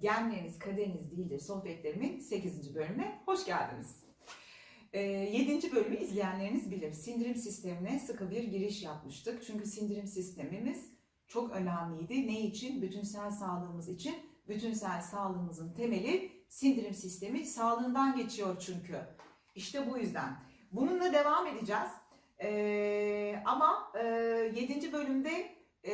Genleriniz kaderiniz değildir sohbetlerimin 8. bölümüne hoş geldiniz. 7. bölümü izleyenleriniz bilir. Sindirim sistemine sıkı bir giriş yapmıştık. Çünkü sindirim sistemimiz çok önemliydi. Ne için? Bütünsel sağlığımız için. Bütünsel sağlığımızın temeli sindirim sistemi sağlığından geçiyor çünkü. İşte bu yüzden. Bununla devam edeceğiz. Ee, ama e, 7. bölümde e,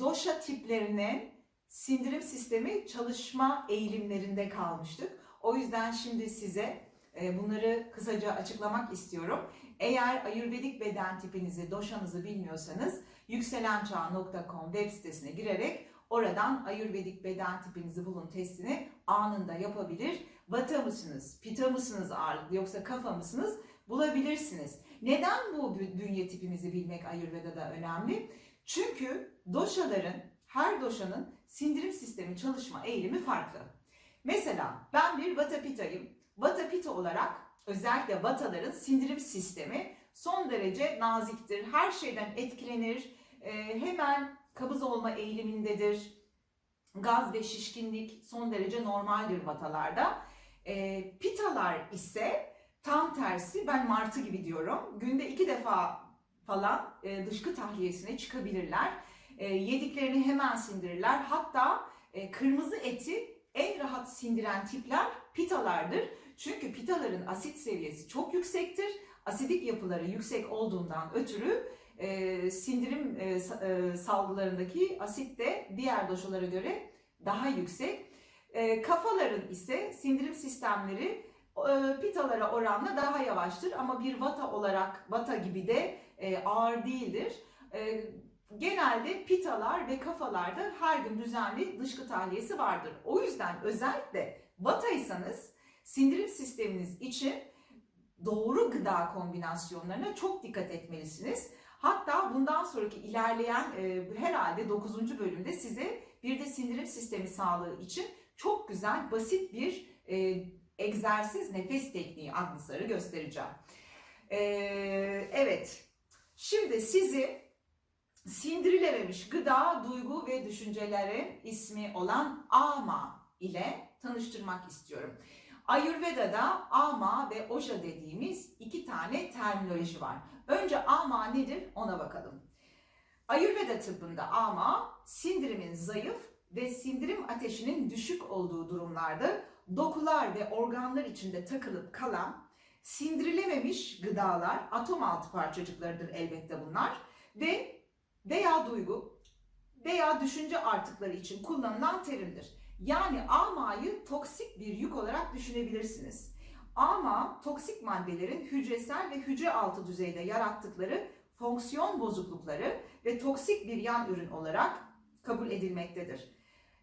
doşa tiplerinin sindirim sistemi çalışma eğilimlerinde kalmıştık. O yüzden şimdi size e, bunları kısaca açıklamak istiyorum. Eğer Ayurvedik beden tipinizi, doşanızı bilmiyorsanız yükselençağ.com web sitesine girerek oradan Ayurvedik beden tipinizi bulun testini anında yapabilir. Vata mısınız, pita mısınız ağırlıklı yoksa kafa mısınız bulabilirsiniz. Neden bu bünye tipimizi bilmek Ayurveda'da önemli? Çünkü doşaların, her doşanın sindirim sistemi çalışma eğilimi farklı. Mesela ben bir Vata Pita'yım. Vata Pita olarak özellikle Vataların sindirim sistemi son derece naziktir. Her şeyden etkilenir. Ee, hemen kabız olma eğilimindedir. Gaz ve şişkinlik son derece normaldir Vatalarda. Ee, pitalar ise tam tersi ben Martı gibi diyorum. Günde iki defa falan e, dışkı tahliyesine çıkabilirler. E, yediklerini hemen sindirirler. Hatta e, kırmızı eti en rahat sindiren tipler pitalardır. Çünkü pitaların asit seviyesi çok yüksektir. Asidik yapıları yüksek olduğundan ötürü e, sindirim e, e, salgılarındaki asit de diğer doşalara göre daha yüksek. E, kafaların ise sindirim sistemleri e, pitalara oranla daha yavaştır ama bir vata olarak vata gibi de e, ağır değildir. E, genelde pitalar ve kafalarda her gün düzenli dışkı tahliyesi vardır. O yüzden özellikle vataysanız sindirim sisteminiz için doğru gıda kombinasyonlarına çok dikkat etmelisiniz. Hatta bundan sonraki ilerleyen e, herhalde 9. bölümde size bir de sindirim sistemi sağlığı için çok güzel basit bir e, egzersiz nefes tekniği Agnes'ları göstereceğim. E, evet, şimdi sizi sindirilememiş gıda, duygu ve düşüncelerin ismi olan ama ile tanıştırmak istiyorum. Ayurveda'da ama ve oja dediğimiz iki tane terminoloji var. Önce ama nedir ona bakalım. Ayurveda tıbbında ama sindirimin zayıf ve sindirim ateşinin düşük olduğu durumlarda dokular ve organlar içinde takılıp kalan sindirilememiş gıdalar, atom altı parçacıklarıdır elbette bunlar ve veya duygu veya düşünce artıkları için kullanılan terimdir. Yani amayı toksik bir yük olarak düşünebilirsiniz. Ama toksik maddelerin hücresel ve hücre altı düzeyde yarattıkları fonksiyon bozuklukları ve toksik bir yan ürün olarak kabul edilmektedir.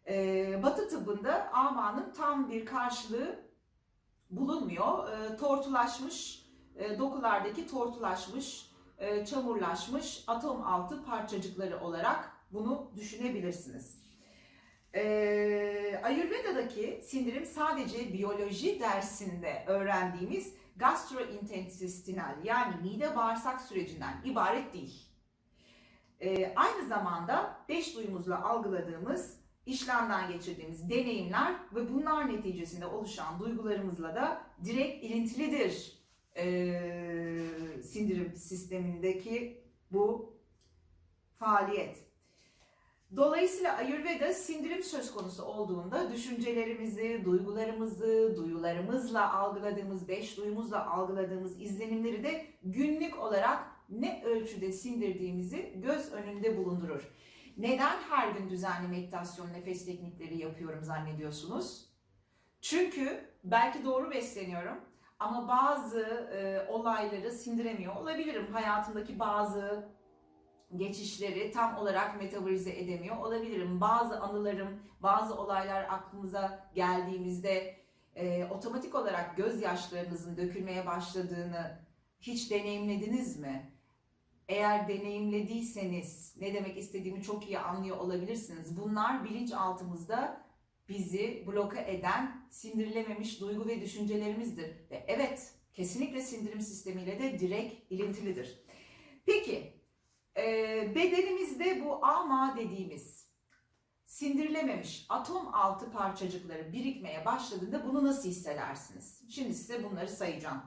Ee, batı tıbbında amanın tam bir karşılığı bulunmuyor. Ee, tortulaşmış, e, dokulardaki tortulaşmış, e, çamurlaşmış atom altı parçacıkları olarak bunu düşünebilirsiniz. Ee, Ayurveda'daki sindirim sadece biyoloji dersinde öğrendiğimiz gastrointestinal yani mide bağırsak sürecinden ibaret değil. Ee, aynı zamanda beş duyumuzla algıladığımız, işlemden geçirdiğimiz deneyimler ve bunlar neticesinde oluşan duygularımızla da direkt ilintilidir ee, sindirim sistemindeki bu faaliyet. Dolayısıyla Ayurveda sindirim söz konusu olduğunda düşüncelerimizi, duygularımızı, duyularımızla algıladığımız, beş duyumuzla algıladığımız izlenimleri de günlük olarak ne ölçüde sindirdiğimizi göz önünde bulundurur. Neden her gün düzenli meditasyon, nefes teknikleri yapıyorum zannediyorsunuz? Çünkü belki doğru besleniyorum ama bazı e, olayları sindiremiyor olabilirim. Hayatımdaki bazı geçişleri tam olarak metabolize edemiyor olabilirim. Bazı anılarım, bazı olaylar aklımıza geldiğimizde e, otomatik olarak gözyaşlarınızın dökülmeye başladığını hiç deneyimlediniz mi? Eğer deneyimlediyseniz ne demek istediğimi çok iyi anlıyor olabilirsiniz. Bunlar bilinçaltımızda bizi bloka eden sindirilememiş duygu ve düşüncelerimizdir. Ve evet kesinlikle sindirim sistemiyle de direkt ilintilidir. Peki e, bedenimizde bu ama dediğimiz sindirilememiş atom altı parçacıkları birikmeye başladığında bunu nasıl hissedersiniz? Şimdi size bunları sayacağım.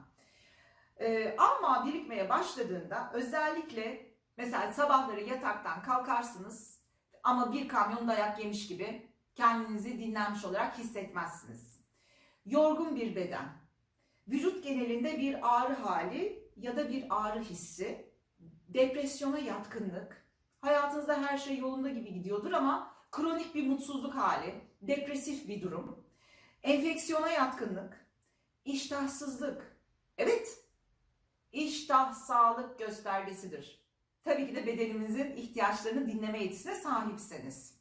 Ee, ama birikmeye başladığında özellikle mesela sabahları yataktan kalkarsınız ama bir kamyon dayak yemiş gibi kendinizi dinlenmiş olarak hissetmezsiniz. Yorgun bir beden, vücut genelinde bir ağrı hali ya da bir ağrı hissi, depresyona yatkınlık, hayatınızda her şey yolunda gibi gidiyordur ama kronik bir mutsuzluk hali, depresif bir durum, enfeksiyona yatkınlık, iştahsızlık. Evet, iştah sağlık göstergesidir. Tabii ki de bedenimizin ihtiyaçlarını dinleme yetisine sahipseniz.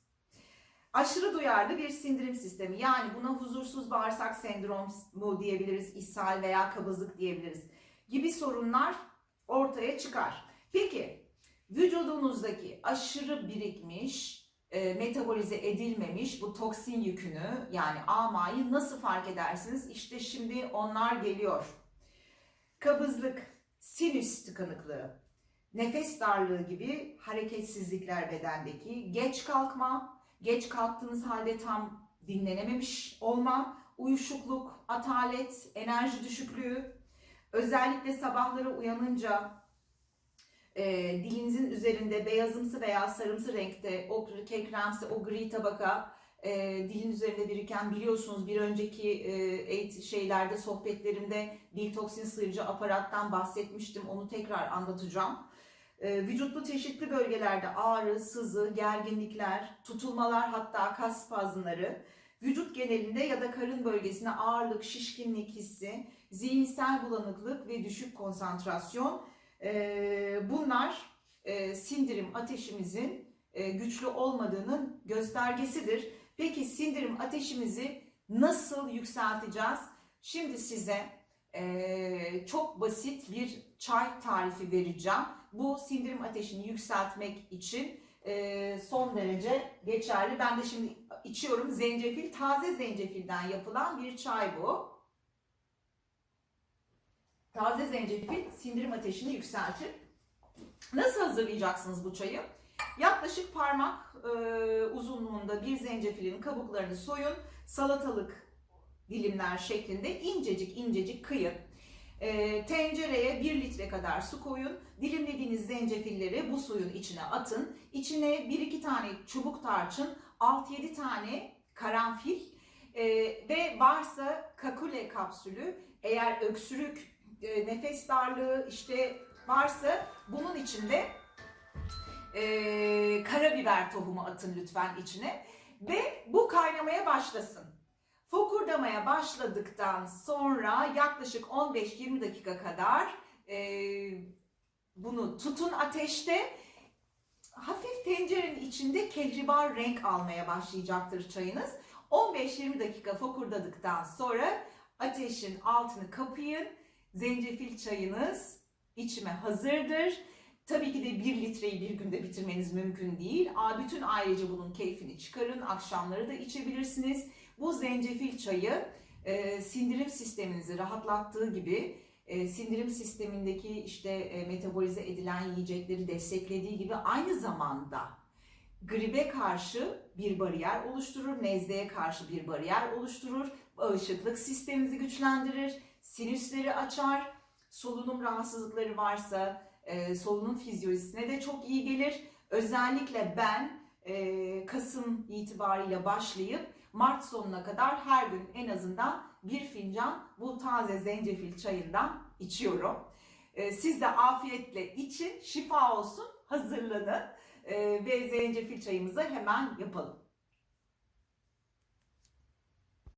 Aşırı duyarlı bir sindirim sistemi yani buna huzursuz bağırsak sendromu diyebiliriz, ishal veya kabızlık diyebiliriz gibi sorunlar ortaya çıkar. Peki vücudunuzdaki aşırı birikmiş, e, metabolize edilmemiş bu toksin yükünü yani AMA'yı nasıl fark edersiniz? İşte şimdi onlar geliyor. Kabızlık, sinüs tıkanıklığı, nefes darlığı gibi hareketsizlikler bedendeki, geç kalkma, geç kalktığınız halde tam dinlenememiş olma, uyuşukluk, atalet, enerji düşüklüğü, özellikle sabahları uyanınca e, dilinizin üzerinde beyazımsı veya sarımsı renkte o kekremsi, o gri tabaka e, dilin üzerinde biriken biliyorsunuz bir önceki e, şeylerde sohbetlerimde dil toksin sıyırıcı aparattan bahsetmiştim onu tekrar anlatacağım. E, vücutlu çeşitli bölgelerde ağrı, sızı, gerginlikler, tutulmalar hatta kas spazmları, vücut genelinde ya da karın bölgesine ağırlık, şişkinlik hissi, zihinsel bulanıklık ve düşük konsantrasyon e, bunlar e, sindirim ateşimizin e, güçlü olmadığının göstergesidir. Peki sindirim ateşimizi nasıl yükselteceğiz? Şimdi size e, çok basit bir çay tarifi vereceğim. Bu sindirim ateşini yükseltmek için e, son derece geçerli. Ben de şimdi içiyorum. Zencefil, taze zencefilden yapılan bir çay bu. Taze zencefil sindirim ateşini yükseltir. Nasıl hazırlayacaksınız bu çayı? Yaklaşık parmak e, uzunluğunda bir zencefilin kabuklarını soyun. Salatalık dilimler şeklinde incecik incecik kıyın. E, tencereye 1 litre kadar su koyun. Dilimlediğiniz zencefilleri bu suyun içine atın. İçine 1-2 tane çubuk tarçın, 6-7 tane karanfil e, ve varsa kakule kapsülü eğer öksürük, e, nefes darlığı işte varsa bunun içinde e, karabiber tohumu atın lütfen içine ve bu kaynamaya başlasın. Fokurdamaya başladıktan sonra yaklaşık 15-20 dakika kadar e, bunu tutun ateşte. Hafif tencerenin içinde kehribar renk almaya başlayacaktır çayınız. 15-20 dakika fokurdadıktan sonra ateşin altını kapayın. Zencefil çayınız içime hazırdır. Tabii ki de bir litreyi bir günde bitirmeniz mümkün değil. Bütün ailece bunun keyfini çıkarın. Akşamları da içebilirsiniz. Bu zencefil çayı e, sindirim sisteminizi rahatlattığı gibi e, sindirim sistemindeki işte e, metabolize edilen yiyecekleri desteklediği gibi aynı zamanda gribe karşı bir bariyer oluşturur, nezleye karşı bir bariyer oluşturur, bağışıklık sisteminizi güçlendirir, sinüsleri açar, solunum rahatsızlıkları varsa e, solunum fizyolojisine de çok iyi gelir. Özellikle ben e, Kasım itibariyle başlayıp Mart sonuna kadar her gün en azından bir fincan bu taze zencefil çayından içiyorum. E, siz de afiyetle için, şifa olsun, hazırlanın e, ve zencefil çayımızı hemen yapalım.